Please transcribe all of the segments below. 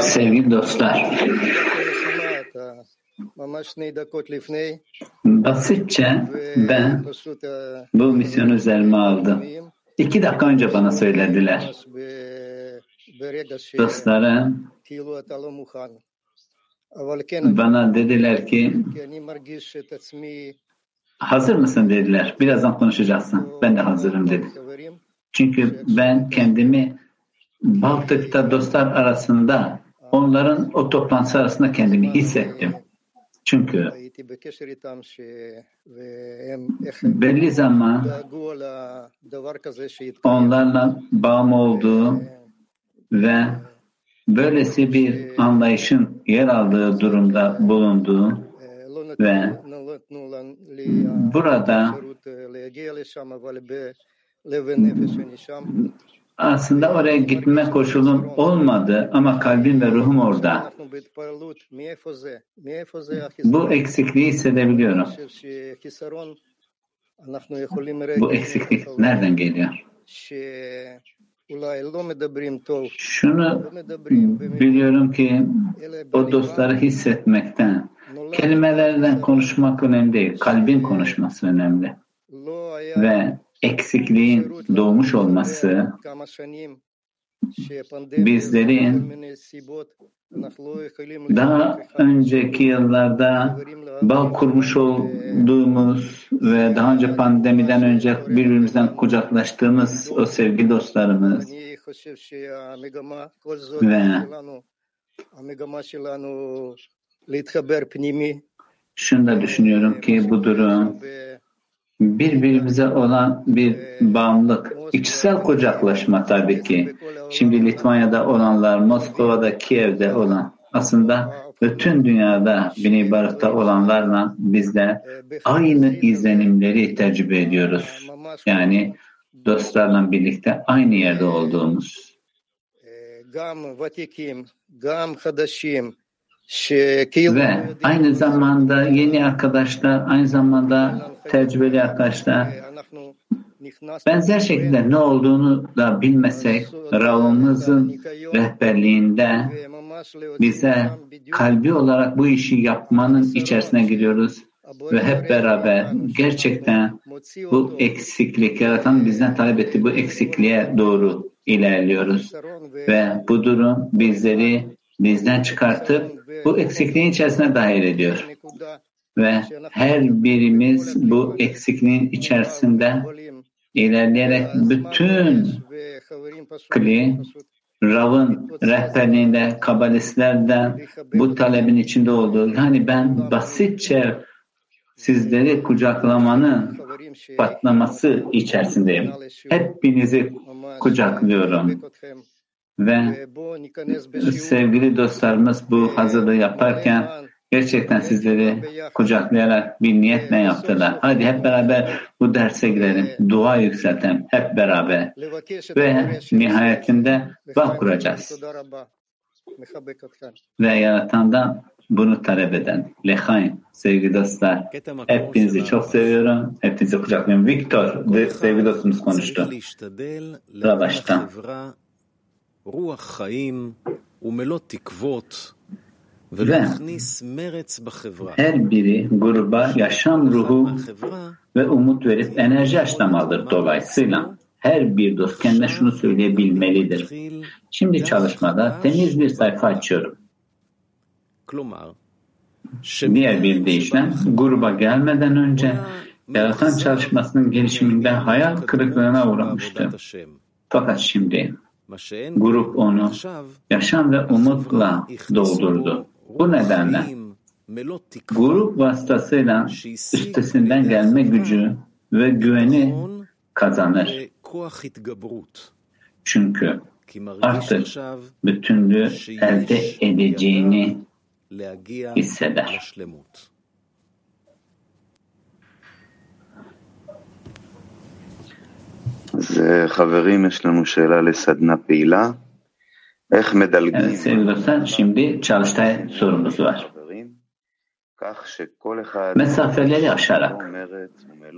Sevgili dostlar, basitçe ben bu misyonu üzerime aldım. İki dakika önce bana söylediler. Dostlarım bana dediler ki hazır mısın? dediler. Birazdan konuşacaksın. Ben de hazırım dedim. Çünkü ben kendimi Baltık'ta dostlar arasında onların o toplantısı arasında kendimi hissettim. Çünkü belli zaman onlarla bağım olduğu ve böylesi bir anlayışın yer aldığı durumda bulunduğu ve burada aslında oraya gitme koşulum olmadı ama kalbim ve ruhum orada. Bu eksikliği hissedebiliyorum. Bu eksiklik nereden geliyor? Şunu biliyorum ki o dostları hissetmekten, kelimelerden konuşmak önemli değil, kalbin konuşması önemli. Ve eksikliğin doğmuş olması bizlerin daha önceki yıllarda bağ kurmuş olduğumuz ve daha önce pandemiden önce birbirimizden kucaklaştığımız o sevgi dostlarımız ve şunu da düşünüyorum ki bu durum birbirimize olan bir bağımlılık, içsel kucaklaşma tabii ki. Şimdi Litvanya'da olanlar, Moskova'da, Kiev'de olan aslında bütün dünyada Bini Barık'ta olanlarla bizler aynı izlenimleri tecrübe ediyoruz. Yani dostlarla birlikte aynı yerde olduğumuz. Ve aynı zamanda yeni arkadaşlar, aynı zamanda tecrübeli arkadaşlar. Benzer şekilde ne olduğunu da bilmesek Rav'ımızın rehberliğinde bize kalbi olarak bu işi yapmanın içerisine giriyoruz ve hep beraber gerçekten bu eksiklik yaratan bizden talep ettiği bu eksikliğe doğru ilerliyoruz. Ve bu durum bizleri bizden çıkartıp bu eksikliğin içerisine dahil ediyor. Ve her birimiz bu eksikliğin içerisinde ilerleyerek bütün kli Rav'ın rehberliğinde kabalistlerden bu talebin içinde olduğu yani ben basitçe sizleri kucaklamanın patlaması içerisindeyim. Hepinizi kucaklıyorum. Ve sevgili dostlarımız bu hazırlığı yaparken gerçekten sizleri kucaklayarak bir niyetle yaptılar. Hadi hep beraber bu derse girelim. Dua yükseltelim hep beraber. Ve nihayetinde bağ kuracağız. Ve yaratandan bunu talep eden. Lehaim, sevgili dostlar. Hepinizi çok seviyorum. Hepinizi kucaklıyorum. Viktor, sevgili dostumuz konuştu. Sıra baştan. Ve her biri gruba yaşam ruhu ve umut verip enerji aşlamalıdır. Dolayısıyla her bir dost kendine şunu söyleyebilmelidir. Şimdi çalışmada temiz bir sayfa açıyorum. Diğer bir deyişle gruba gelmeden önce yaratan çalışmasının gelişiminde hayal kırıklığına uğramıştı. Fakat şimdi grup onu yaşam ve umutla doldurdu. Bu nedenle grup vasıtasıyla üstesinden gelme gücü ve güveni kazanır. Çünkü artık bütünlüğü elde edeceğini hisseder. Evet sevgili dostlar, şimdi çalıştay sorumuz var. Mesafeleri aşarak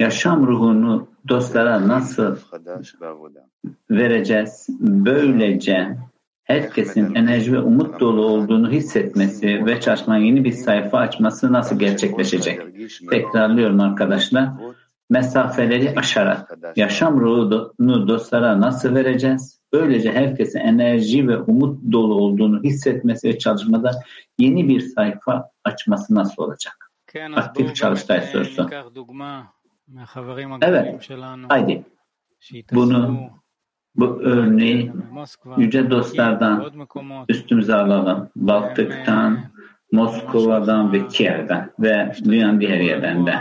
yaşam ruhunu dostlara nasıl vereceğiz? Böylece herkesin enerji ve umut dolu olduğunu hissetmesi ve çalışmanın yeni bir sayfa açması nasıl gerçekleşecek? Tekrarlıyorum arkadaşlar. Mesafeleri aşarak yaşam ruhunu dostlara nasıl vereceğiz? Böylece herkesin enerji ve umut dolu olduğunu hissetmesi ve çalışmada yeni bir sayfa açması nasıl olacak? Aktif çalıştay sorusu. Evet, haydi bunu bu örneği yüce dostlardan üstümüze alalım. Baltık'tan, Moskova'dan ve Kiev'den ve dünyanın diğer yerlerinde.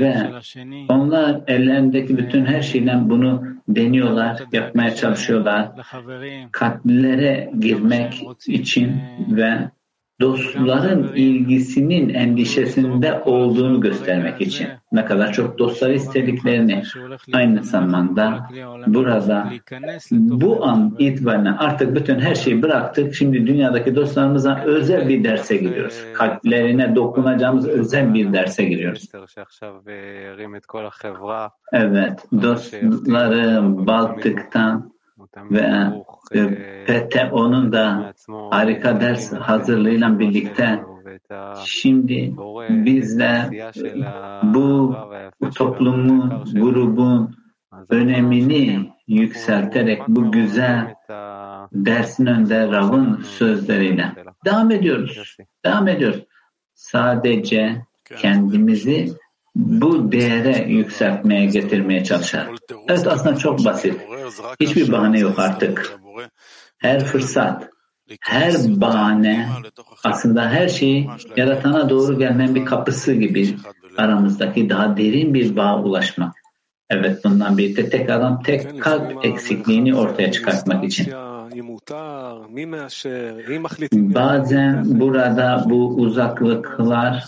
Ve onlar ellerindeki bütün her şeyden bunu deniyorlar, yapmaya çalışıyorlar. Kalplere girmek için ve dostların ilgisinin endişesinde olduğunu göstermek için ne kadar çok dostları istediklerini aynı zamanda burada bu an itibariyle artık bütün her şeyi bıraktık. Şimdi dünyadaki dostlarımıza özel bir derse giriyoruz. Kalplerine dokunacağımız özel bir derse giriyoruz. Evet, dostları Baltık'tan ve PTO'nun da harika ders hazırlığıyla birlikte şimdi bizler bu toplumun, grubun önemini yükselterek bu güzel dersin önde Rav'ın sözleriyle. Devam ediyoruz. Devam ediyoruz. Sadece kendimizi bu değere yükseltmeye getirmeye çalışar. Evet aslında çok basit. Hiçbir bahane yok artık. Her fırsat, her bahane aslında her şeyi yaratana doğru gelmenin bir kapısı gibi aramızdaki daha derin bir bağa ulaşmak. Evet bundan birlikte tek adam tek kalp eksikliğini ortaya çıkartmak için. Bazen burada bu uzaklıklar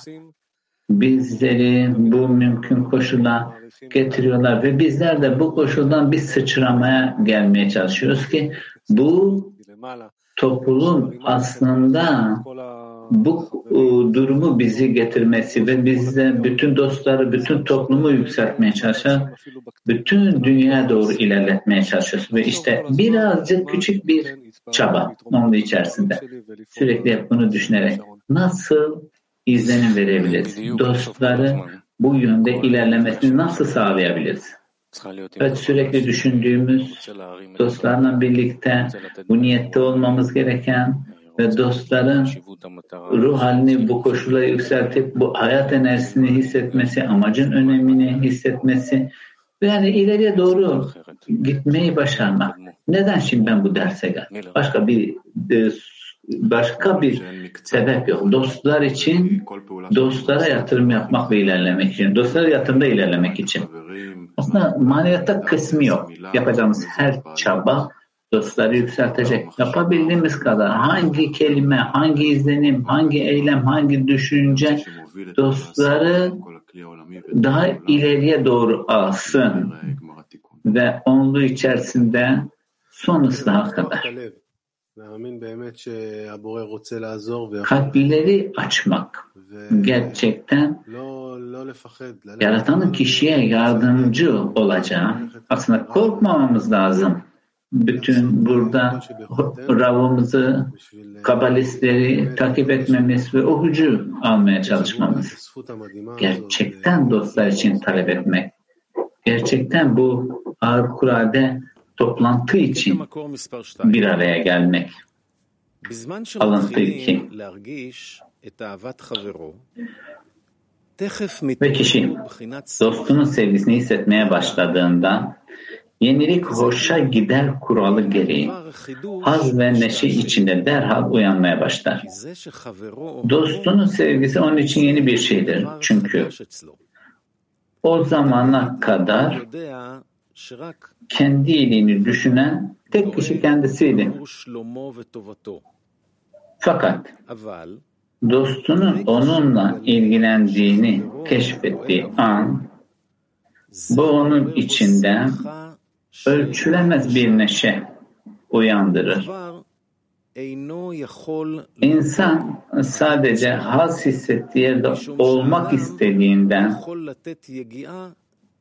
bizleri bu mümkün koşula getiriyorlar ve bizler de bu koşuldan bir sıçramaya gelmeye çalışıyoruz ki bu topluluğun aslında bu durumu bizi getirmesi ve bizde bütün dostları, bütün toplumu yükseltmeye çalışan, bütün dünyaya doğru ilerletmeye çalışıyoruz. Ve işte birazcık küçük bir çaba onun içerisinde. Sürekli hep bunu düşünerek nasıl izlenim verebiliriz? Dostları bu yönde ilerlemesini nasıl sağlayabiliriz? Evet sürekli düşündüğümüz dostlarla birlikte bu niyette olmamız gereken ve dostların ruh halini bu koşula yükseltip bu hayat enerjisini hissetmesi, amacın önemini hissetmesi yani ileriye doğru gitmeyi başarmak. Neden şimdi ben bu derse geldim? Başka bir e, başka bir sebep yok. Dostlar için, dostlara yatırım yapmak ve ilerlemek için, dostlara yatırımda ilerlemek için. Aslında maneviyatta kısmı yok. Yapacağımız her çaba dostları yükseltecek. Yapabildiğimiz kadar hangi kelime, hangi izlenim, hangi eylem, hangi düşünce dostları daha ileriye doğru alsın ve onlu içerisinde son ıslaha kadar. Kalpleri açmak gerçekten yaratanın kişiye yardımcı olacağı aslında korkmamamız lazım bütün burada Rav'ımızı, kabalistleri takip etmemiz ve o gücü almaya çalışmamız. Gerçekten dostlar için talep etmek. Gerçekten bu harikulade toplantı için bir araya gelmek. Alıntı 2. Ve kişi dostunun sevgisini hissetmeye başladığında yenilik hoşa gider kuralı gereği haz ve neşe içinde derhal uyanmaya başlar. Dostunun sevgisi onun için yeni bir şeydir. Çünkü o zamana kadar kendi iyiliğini düşünen tek kişi kendisiydi. Fakat dostunun onunla ilgilendiğini keşfettiği an bu onun içinde ölçülemez bir neşe uyandırır. İnsan sadece haz hissettiği yerde olmak istediğinden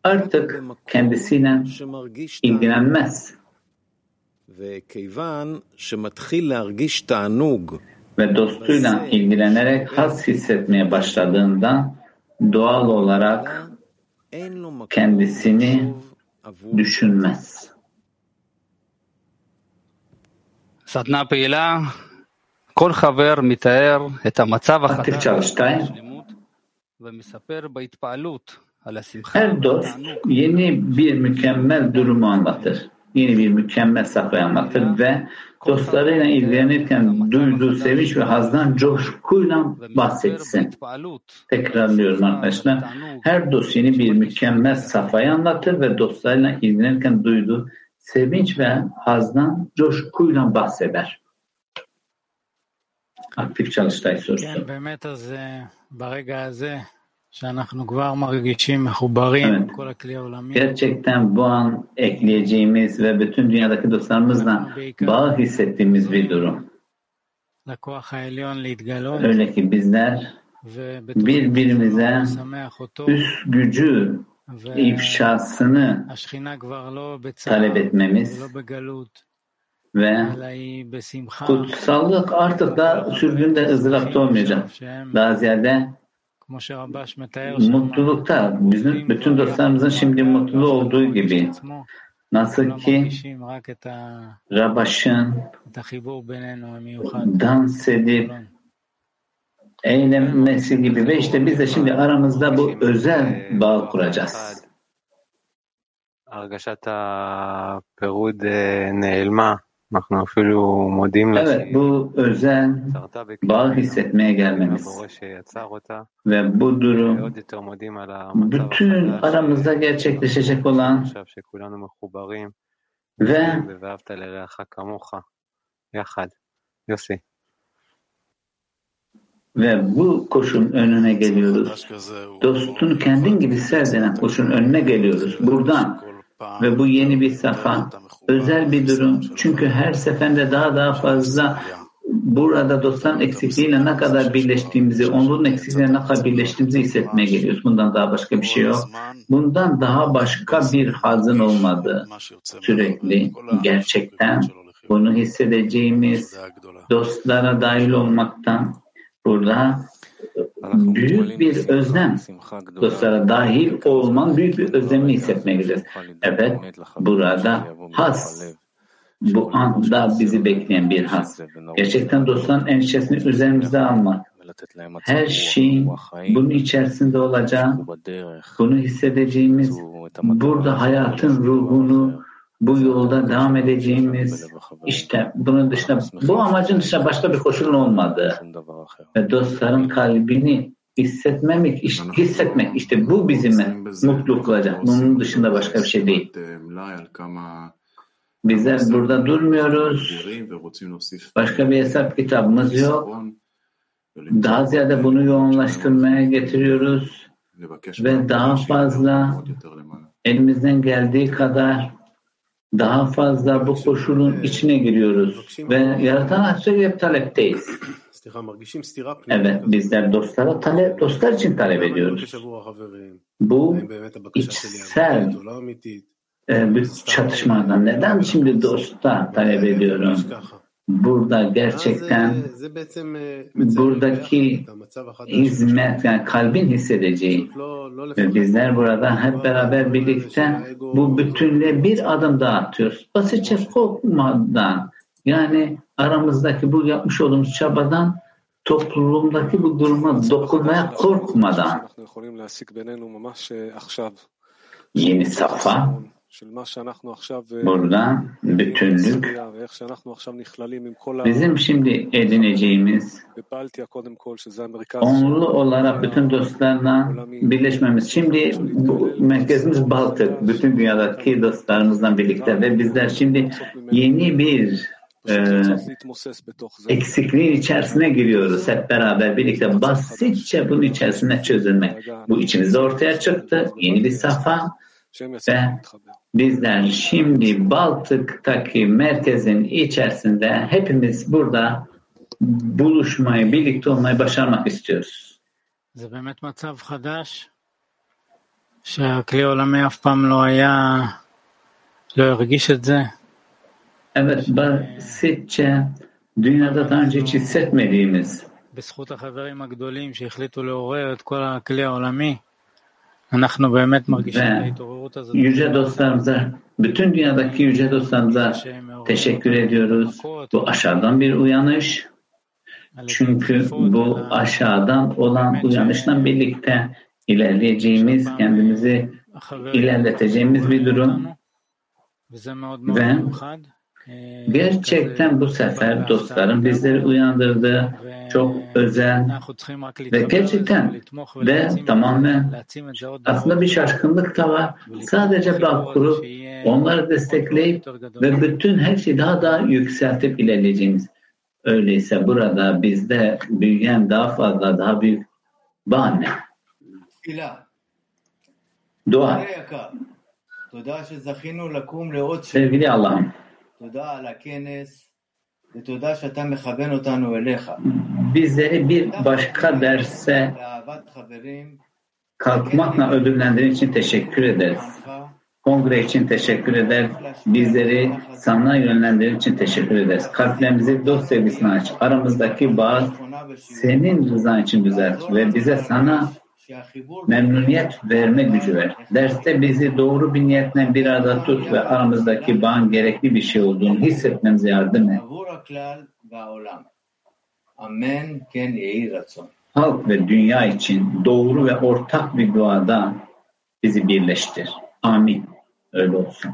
artık kendisiyle ilgilenmez. Ve dostuyla ilgilenerek haz hissetmeye başladığında doğal olarak kendisini düşünmez. סדנה פעילה, כל חבר מתאר את המצב Aktif החדש çalıştay, בשלמות ומספר בהתפעלות על השמחה her dört yeni bir mükemmel durumu anlatır. Yeni bir mükemmel safhayı anlatır ve dostlarıyla ilgilenirken duyduğu sevinç ve hazdan coşkuyla bahsetsin. Tekrarlıyorum arkadaşlar. Her dost yeni bir mükemmel safhayı anlatır ve dostlarıyla ilgilenirken duyduğu sevinç ve hazdan coşkuyla bahseder. Aktif çalıştay sorusu כן, באמת, אז אה, ברגע הזה, שאנחנו כבר מרגישים מחוברים עם Evet. כל הכלי העולמי, Gerçekten bu an ekleyeceğimiz ve bütün dünyadaki dostlarımızla bağ hissettiğimiz bir durum. לכוח העליון להתגלות, Öyle ki bizler ובתוכנו birbirimize לשמח אותו, üst gücü ifşasını והשכינה כבר לא בצער, talep etmemiz ולא בגלות, ve אלא היא בשמחה, kutsallık artık da sürgünde ızdırapta olmayacak. שהם, Daha ziyade כמו שרבש מתאר שם, mutlulukta bizim bütün dostlarımızın şimdi mutlu olduğu gibi עצמו, nasıl לא ki מרגישים רק את ה- Rabaş'ın את החיבור בינינו המיוחד. dans edip שלום. eğlenmesi gibi ve işte biz de şimdi aramızda bu özel bağ kuracağız. הרגשת הפירוד אה, נעלמה, Evet, bu özel bağ hissetmeye gelmemiz ve bu durum bütün aramızda gerçekleşecek olan ve ve bu koşun önüne geliyoruz. Dostun kendin gibi sev koşun önüne geliyoruz. Buradan ve bu yeni bir safa, özel bir durum. Çünkü her seferinde daha daha fazla burada dostların eksikliğiyle ne kadar birleştiğimizi, onların eksikliğiyle ne kadar birleştiğimizi hissetmeye geliyoruz. Bundan daha başka bir şey yok. Bundan daha başka bir hazın olmadığı sürekli gerçekten bunu hissedeceğimiz dostlara dahil olmaktan burada büyük bir özlem dostlara dahil olman büyük bir özlemini hissetmeye gideceğiz. Evet burada has bu anda bizi bekleyen bir has. Gerçekten dostların endişesini üzerimize almak. Her şey bunun içerisinde olacak. Bunu hissedeceğimiz burada hayatın ruhunu bu yolda devam edeceğimiz işte bunun dışında bu amacın dışında başka bir koşulun olmadığı ve dostların kalbini hissetmemek, hissetmek işte bu bizim mutlu kılacak. Bunun dışında başka bir şey değil. Bizler burada durmuyoruz. Başka bir hesap kitabımız yok. Daha ziyade bunu yoğunlaştırmaya getiriyoruz ve daha fazla elimizden geldiği kadar daha fazla bu koşulun içine giriyoruz ve yaratan hep talepteyiz. Evet bizler dostlara talep, dostlar için talep ediyoruz. Bu içsel e, bir çatışmadan. Neden şimdi dosta talep ediyorum? Burada gerçekten buradaki hizmet yani kalbin hissedeceği ve bizler burada hep beraber birlikte bu bütünlüğe bir adım daha atıyoruz. Basitçe korkmadan yani aramızdaki bu yapmış olduğumuz çabadan toplumdaki bu duruma dokunmaya korkmadan yeni safa burada bütünlük bizim şimdi edineceğimiz onlu olarak bütün dostlarla birleşmemiz. Şimdi bu merkezimiz Baltık. Bütün dünyadaki dostlarımızla birlikte ve bizler şimdi yeni bir e, eksikliğin içerisine giriyoruz hep beraber birlikte basitçe bunun içerisinde çözülmek. Bu içimizde ortaya çıktı. Yeni bir safa ve bizler şimdi Baltık'taki merkezin içerisinde hepimiz burada buluşmayı, birlikte olmayı başarmak istiyoruz. זה באמת מצב חדש, שהכלי העולמי אף פעם לא היה, לא הרגיש את זה. Evet, basitçe dünyada daha önce hiç hissetmediğimiz בזכות החברים הגדולים שהחליטו לעורר את כל הכלי העולמי, Ve yüce dostlarımıza, bütün dünyadaki yüce dostlarımıza teşekkür ediyoruz. Bu aşağıdan bir uyanış. Çünkü bu aşağıdan olan uyanışla birlikte ilerleyeceğimiz, kendimizi ilerleteceğimiz bir durum. Ve Gerçekten bu sefer dostlarım bizleri uyandırdı. Çok özel ve gerçekten ve tamamen aslında bir şaşkınlık da var. Sadece bağ kurup onları destekleyip ve bütün her şeyi daha da yükseltip ilerleyeceğimiz. Öyleyse burada bizde büyüyen daha fazla daha büyük bağ ne? Dua. Sevgili Allah'ım Bizleri bir başka derse kalkmakla ödüllendirin için teşekkür ederiz. Kongre için teşekkür eder. Bizleri sana yönlendirin için teşekkür ederiz. Kalplerimizi dost sevgisine aç. Aramızdaki bağ senin rızan için düzelt ve bize sana memnuniyet verme gücü ver. Derste bizi doğru bir niyetle bir arada tut ve aramızdaki bağın gerekli bir şey olduğunu hissetmemize yardım et. Halk ve dünya için doğru ve ortak bir duada bizi birleştir. Amin. Öyle olsun.